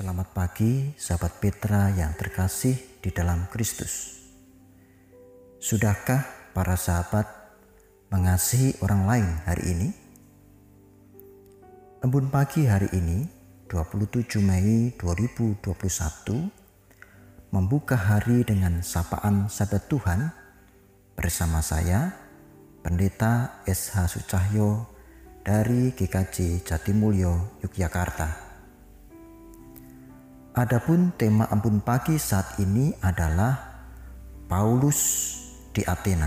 Selamat pagi, sahabat Petra yang terkasih di dalam Kristus. Sudahkah para sahabat mengasihi orang lain hari ini? Embun pagi hari ini, 27 Mei 2021, membuka hari dengan sapaan sahabat Tuhan bersama saya, Pendeta SH Sucahyo dari GKJ Jatimulyo, Yogyakarta. Adapun tema ampun pagi saat ini adalah Paulus di Athena.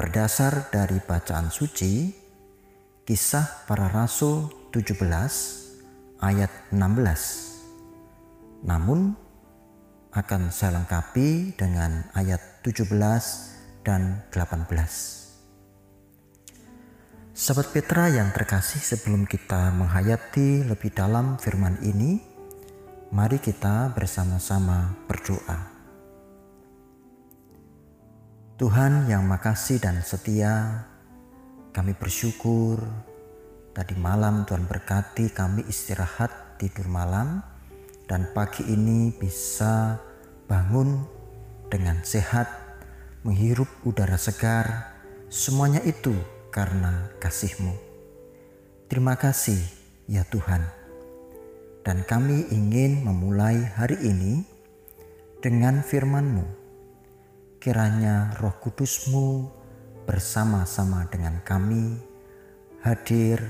Berdasar dari bacaan suci, kisah para rasul 17 ayat 16. Namun akan saya lengkapi dengan ayat 17 dan 18. Sahabat Petra yang terkasih sebelum kita menghayati lebih dalam firman ini, Mari kita bersama-sama berdoa. Tuhan yang makasih dan setia, kami bersyukur tadi malam Tuhan berkati kami istirahat tidur malam dan pagi ini bisa bangun dengan sehat, menghirup udara segar, semuanya itu karena kasih-Mu. Terima kasih ya Tuhan dan kami ingin memulai hari ini dengan firman-Mu. Kiranya roh kudus-Mu bersama-sama dengan kami hadir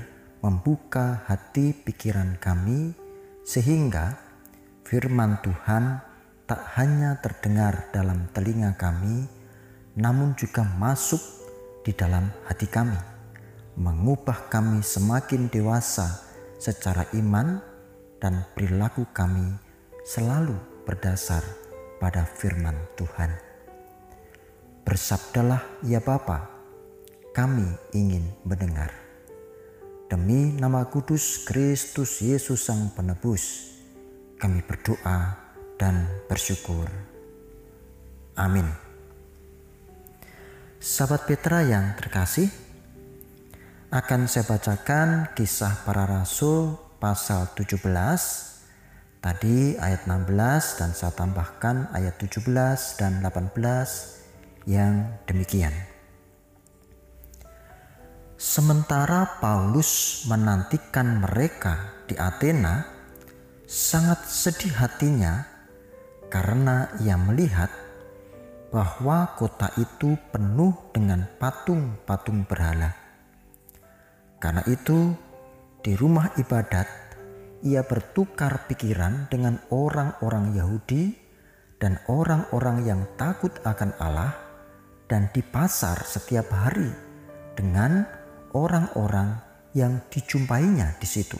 membuka hati pikiran kami sehingga firman Tuhan tak hanya terdengar dalam telinga kami namun juga masuk di dalam hati kami mengubah kami semakin dewasa secara iman dan perilaku kami selalu berdasar pada firman Tuhan. Bersabdalah ya Bapa, kami ingin mendengar. Demi nama kudus Kristus Yesus Sang Penebus, kami berdoa dan bersyukur. Amin. Sahabat Petra yang terkasih, akan saya bacakan kisah para rasul pasal 17 tadi ayat 16 dan saya tambahkan ayat 17 dan 18 yang demikian. Sementara Paulus menantikan mereka di Athena, sangat sedih hatinya karena ia melihat bahwa kota itu penuh dengan patung-patung berhala. Karena itu, di rumah ibadat, ia bertukar pikiran dengan orang-orang Yahudi dan orang-orang yang takut akan Allah, dan di pasar setiap hari dengan orang-orang yang dijumpainya di situ.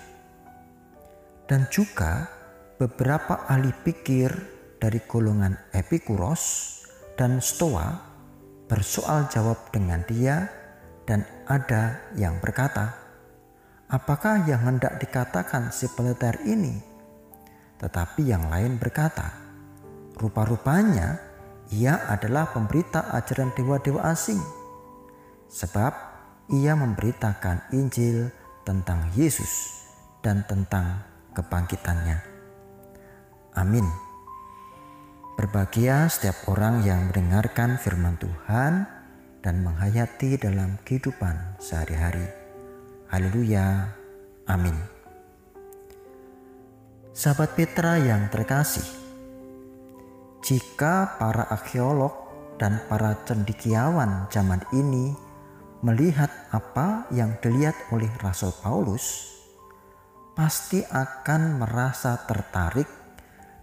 Dan juga beberapa ahli pikir dari golongan Epikuros dan Stoa bersoal jawab dengan dia dan ada yang berkata, Apakah yang hendak dikatakan si peleter ini? Tetapi yang lain berkata, rupa-rupanya ia adalah pemberita ajaran dewa-dewa asing. Sebab ia memberitakan Injil tentang Yesus dan tentang kebangkitannya. Amin. Berbahagia setiap orang yang mendengarkan firman Tuhan dan menghayati dalam kehidupan sehari-hari. Haleluya. Amin. Sahabat Petra yang terkasih, jika para arkeolog dan para cendikiawan zaman ini melihat apa yang dilihat oleh Rasul Paulus, pasti akan merasa tertarik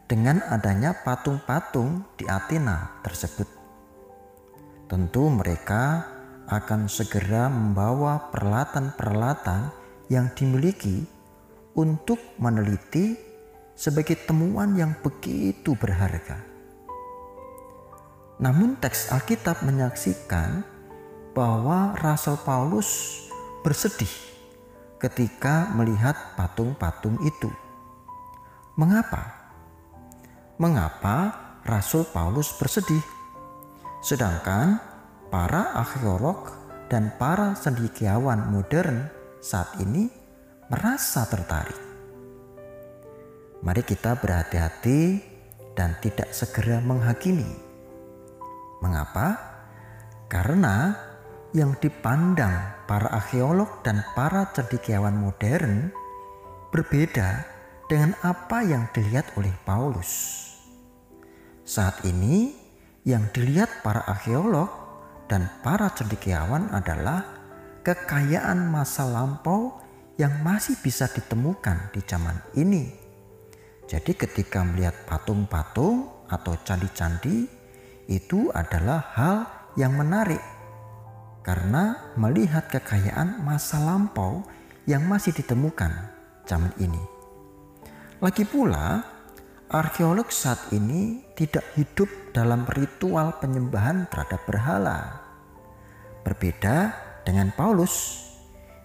dengan adanya patung-patung di Athena tersebut. Tentu mereka akan segera membawa peralatan-peralatan yang dimiliki untuk meneliti sebagai temuan yang begitu berharga. Namun teks Alkitab menyaksikan bahwa Rasul Paulus bersedih ketika melihat patung-patung itu. Mengapa? Mengapa Rasul Paulus bersedih? Sedangkan para arkeolog dan para cendekiawan modern saat ini merasa tertarik. Mari kita berhati-hati dan tidak segera menghakimi. Mengapa? Karena yang dipandang para arkeolog dan para cendekiawan modern berbeda dengan apa yang dilihat oleh Paulus. Saat ini yang dilihat para arkeolog dan para cendekiawan adalah kekayaan masa lampau yang masih bisa ditemukan di zaman ini jadi ketika melihat patung-patung atau candi-candi itu adalah hal yang menarik karena melihat kekayaan masa lampau yang masih ditemukan zaman ini. Lagi pula, arkeolog saat ini tidak hidup dalam ritual penyembahan terhadap berhala. Berbeda dengan Paulus,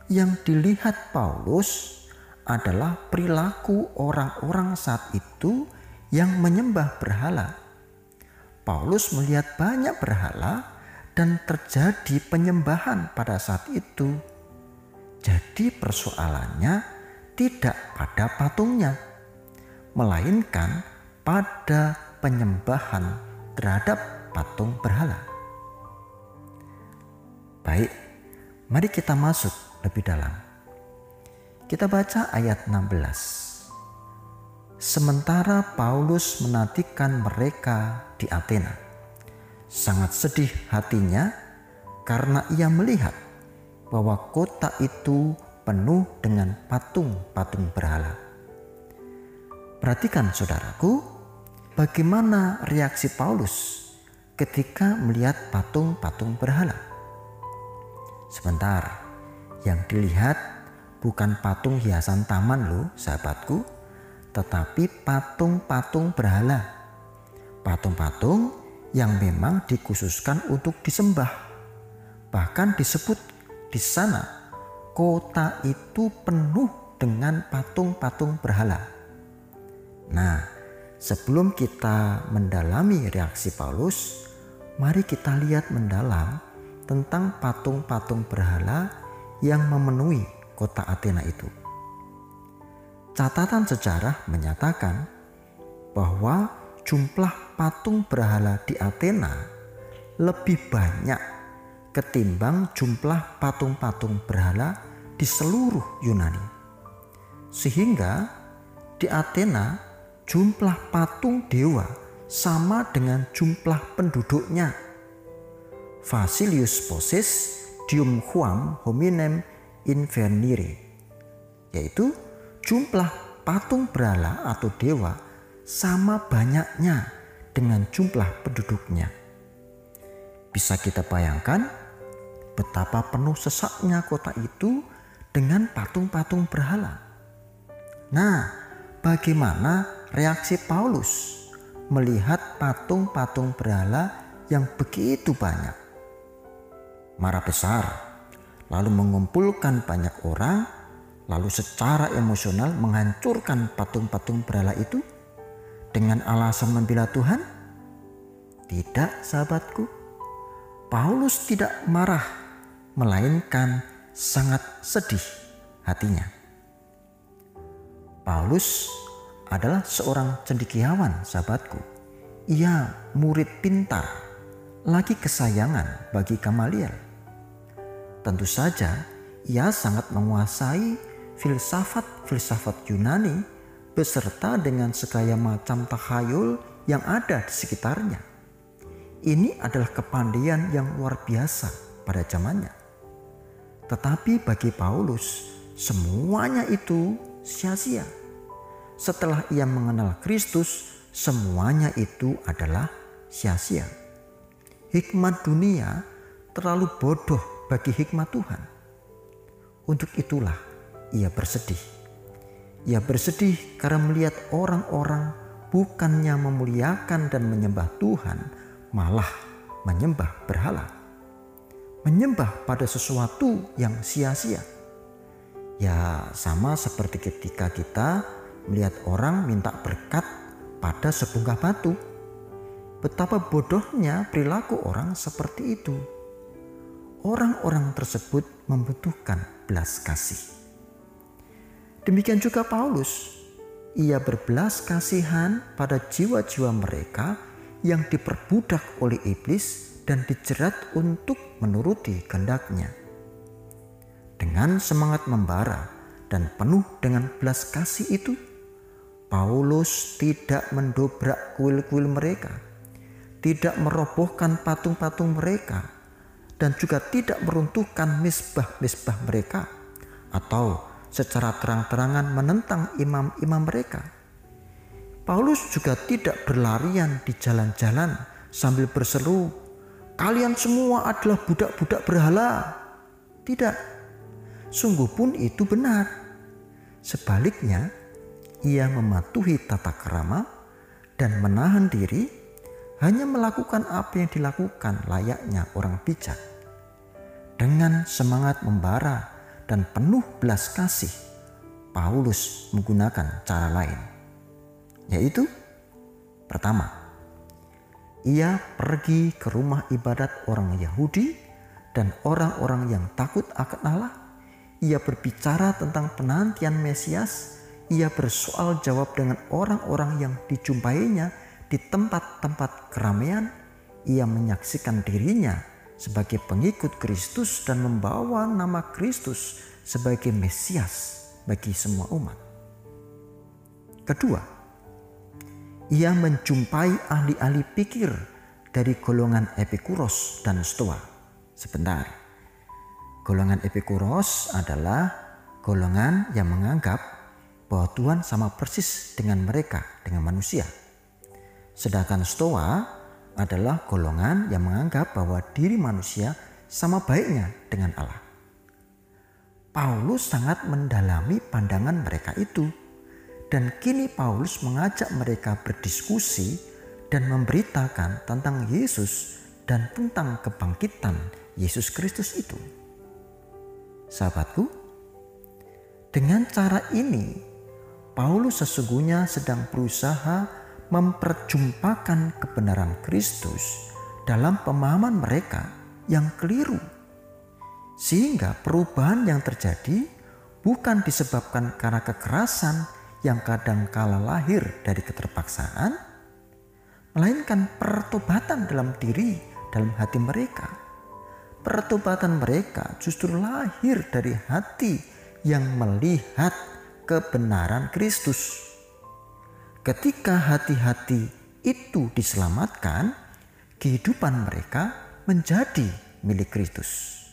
yang dilihat Paulus adalah perilaku orang-orang saat itu yang menyembah berhala. Paulus melihat banyak berhala dan terjadi penyembahan pada saat itu. Jadi persoalannya tidak pada patungnya, melainkan pada penyembahan terhadap patung berhala. Baik, mari kita masuk lebih dalam. Kita baca ayat 16. Sementara Paulus menantikan mereka di Athena. Sangat sedih hatinya karena ia melihat bahwa kota itu penuh dengan patung-patung berhala. Perhatikan saudaraku, bagaimana reaksi Paulus ketika melihat patung-patung berhala. Sebentar, yang dilihat bukan patung hiasan taman loh sahabatku, tetapi patung-patung berhala. Patung-patung yang memang dikhususkan untuk disembah. Bahkan disebut di sana kota itu penuh dengan patung-patung berhala. Nah, sebelum kita mendalami reaksi Paulus, mari kita lihat mendalam tentang patung-patung berhala yang memenuhi kota Athena itu. Catatan sejarah menyatakan bahwa jumlah patung berhala di Athena lebih banyak ketimbang jumlah patung-patung berhala di seluruh Yunani. Sehingga di Athena jumlah patung dewa sama dengan jumlah penduduknya. Vasilius Posis Dium Huam Hominem invernire, yaitu jumlah patung berhala atau dewa sama banyaknya dengan jumlah penduduknya. Bisa kita bayangkan betapa penuh sesaknya kota itu dengan patung-patung berhala. Nah, bagaimana reaksi Paulus melihat patung-patung berhala yang begitu banyak? Marah besar lalu mengumpulkan banyak orang, lalu secara emosional menghancurkan patung-patung berhala itu dengan alasan membela Tuhan? Tidak, sahabatku. Paulus tidak marah, melainkan sangat sedih hatinya. Paulus adalah seorang cendekiawan, sahabatku. Ia murid pintar, lagi kesayangan bagi Gamaliel Tentu saja ia sangat menguasai filsafat-filsafat Yunani beserta dengan segala macam takhayul yang ada di sekitarnya. Ini adalah kepandaian yang luar biasa pada zamannya. Tetapi bagi Paulus, semuanya itu sia-sia. Setelah ia mengenal Kristus, semuanya itu adalah sia-sia. Hikmat dunia terlalu bodoh bagi hikmat Tuhan. Untuk itulah ia bersedih. Ia bersedih karena melihat orang-orang bukannya memuliakan dan menyembah Tuhan, malah menyembah berhala. Menyembah pada sesuatu yang sia-sia. Ya sama seperti ketika kita melihat orang minta berkat pada sebungkah batu. Betapa bodohnya perilaku orang seperti itu orang-orang tersebut membutuhkan belas kasih. Demikian juga Paulus. ia berbelas kasihan pada jiwa-jiwa mereka yang diperbudak oleh iblis dan dijerat untuk menuruti kehendaknya. Dengan semangat membara dan penuh dengan belas kasih itu, Paulus tidak mendobrak kuil-kuil mereka, tidak merobohkan patung-patung mereka, dan juga tidak meruntuhkan misbah-misbah mereka, atau secara terang-terangan menentang imam-imam mereka. Paulus juga tidak berlarian di jalan-jalan sambil berseru, "Kalian semua adalah budak-budak berhala." Tidak, sungguh pun itu benar. Sebaliknya, ia mematuhi tata kerama dan menahan diri hanya melakukan apa yang dilakukan layaknya orang bijak. Dengan semangat membara dan penuh belas kasih, Paulus menggunakan cara lain, yaitu pertama, ia pergi ke rumah ibadat orang Yahudi dan orang-orang yang takut akan Allah. Ia berbicara tentang penantian Mesias ia bersoal jawab dengan orang-orang yang dijumpainya di tempat-tempat keramaian. Ia menyaksikan dirinya sebagai pengikut Kristus dan membawa nama Kristus sebagai Mesias bagi semua umat. Kedua, ia menjumpai ahli-ahli pikir dari golongan Epikuros dan Stoa. Sebentar, golongan Epikuros adalah golongan yang menganggap bahwa Tuhan sama persis dengan mereka, dengan manusia. Sedangkan Stoa adalah golongan yang menganggap bahwa diri manusia sama baiknya dengan Allah. Paulus sangat mendalami pandangan mereka itu. Dan kini Paulus mengajak mereka berdiskusi dan memberitakan tentang Yesus dan tentang kebangkitan Yesus Kristus itu. Sahabatku, dengan cara ini Paulus sesungguhnya sedang berusaha memperjumpakan kebenaran Kristus dalam pemahaman mereka yang keliru. Sehingga perubahan yang terjadi bukan disebabkan karena kekerasan yang kadang kala lahir dari keterpaksaan, melainkan pertobatan dalam diri, dalam hati mereka. Pertobatan mereka justru lahir dari hati yang melihat kebenaran Kristus. Ketika hati-hati itu diselamatkan, kehidupan mereka menjadi milik Kristus.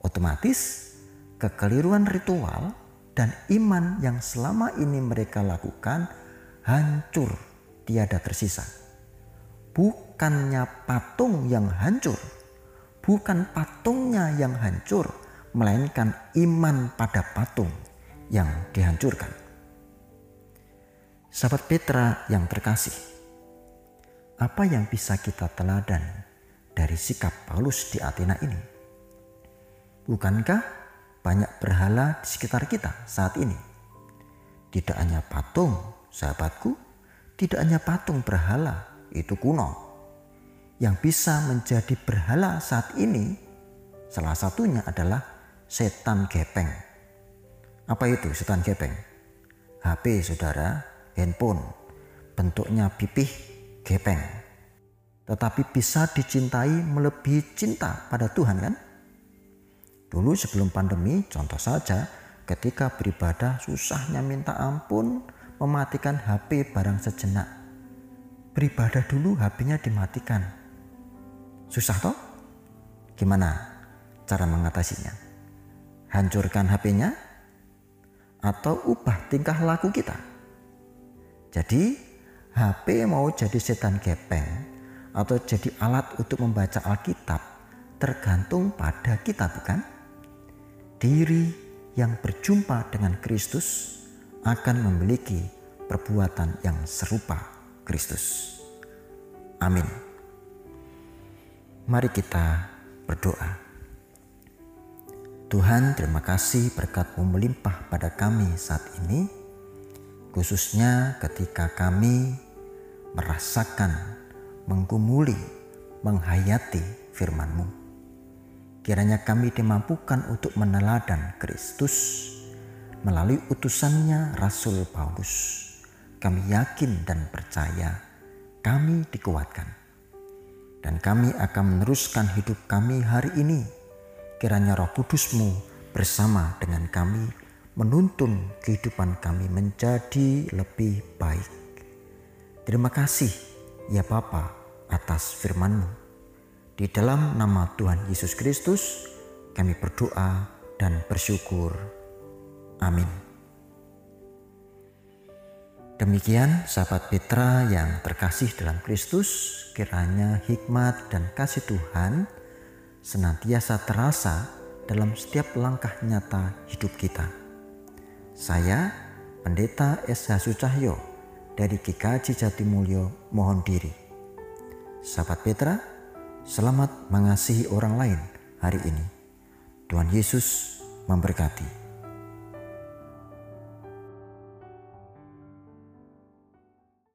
Otomatis, kekeliruan ritual dan iman yang selama ini mereka lakukan hancur, tiada tersisa. Bukannya patung yang hancur, bukan patungnya yang hancur, melainkan iman pada patung yang dihancurkan. Sahabat Petra yang terkasih, apa yang bisa kita teladan dari sikap Paulus di Athena ini? Bukankah banyak berhala di sekitar kita saat ini? Tidak hanya patung, sahabatku, tidak hanya patung berhala, itu kuno. Yang bisa menjadi berhala saat ini, salah satunya adalah setan gepeng apa itu setan gepeng? HP saudara, handphone, bentuknya pipih gepeng. Tetapi bisa dicintai melebihi cinta pada Tuhan kan? Dulu sebelum pandemi, contoh saja ketika beribadah susahnya minta ampun mematikan HP barang sejenak. Beribadah dulu HP-nya dimatikan. Susah toh? Gimana cara mengatasinya? Hancurkan HP-nya atau ubah tingkah laku kita. Jadi HP mau jadi setan gepeng atau jadi alat untuk membaca Alkitab tergantung pada kita bukan? Diri yang berjumpa dengan Kristus akan memiliki perbuatan yang serupa Kristus. Amin. Mari kita berdoa. Tuhan terima kasih berkatmu melimpah pada kami saat ini, khususnya ketika kami merasakan, menggumuli, menghayati firman-Mu. Kiranya kami dimampukan untuk meneladan Kristus melalui utusannya Rasul Paulus kami yakin dan percaya kami dikuatkan. Dan kami akan meneruskan hidup kami hari ini. Kiranya roh kudusmu bersama dengan kami menuntun kehidupan kami menjadi lebih baik. Terima kasih ya Bapa atas firman-Mu. Di dalam nama Tuhan Yesus Kristus kami berdoa dan bersyukur. Amin. Demikian sahabat Petra yang terkasih dalam Kristus, kiranya hikmat dan kasih Tuhan senantiasa terasa dalam setiap langkah nyata hidup kita. Saya, Pendeta S. Cahyo dari GKJ Jatimulyo mohon diri. Sahabat Petra, selamat mengasihi orang lain hari ini. Tuhan Yesus memberkati.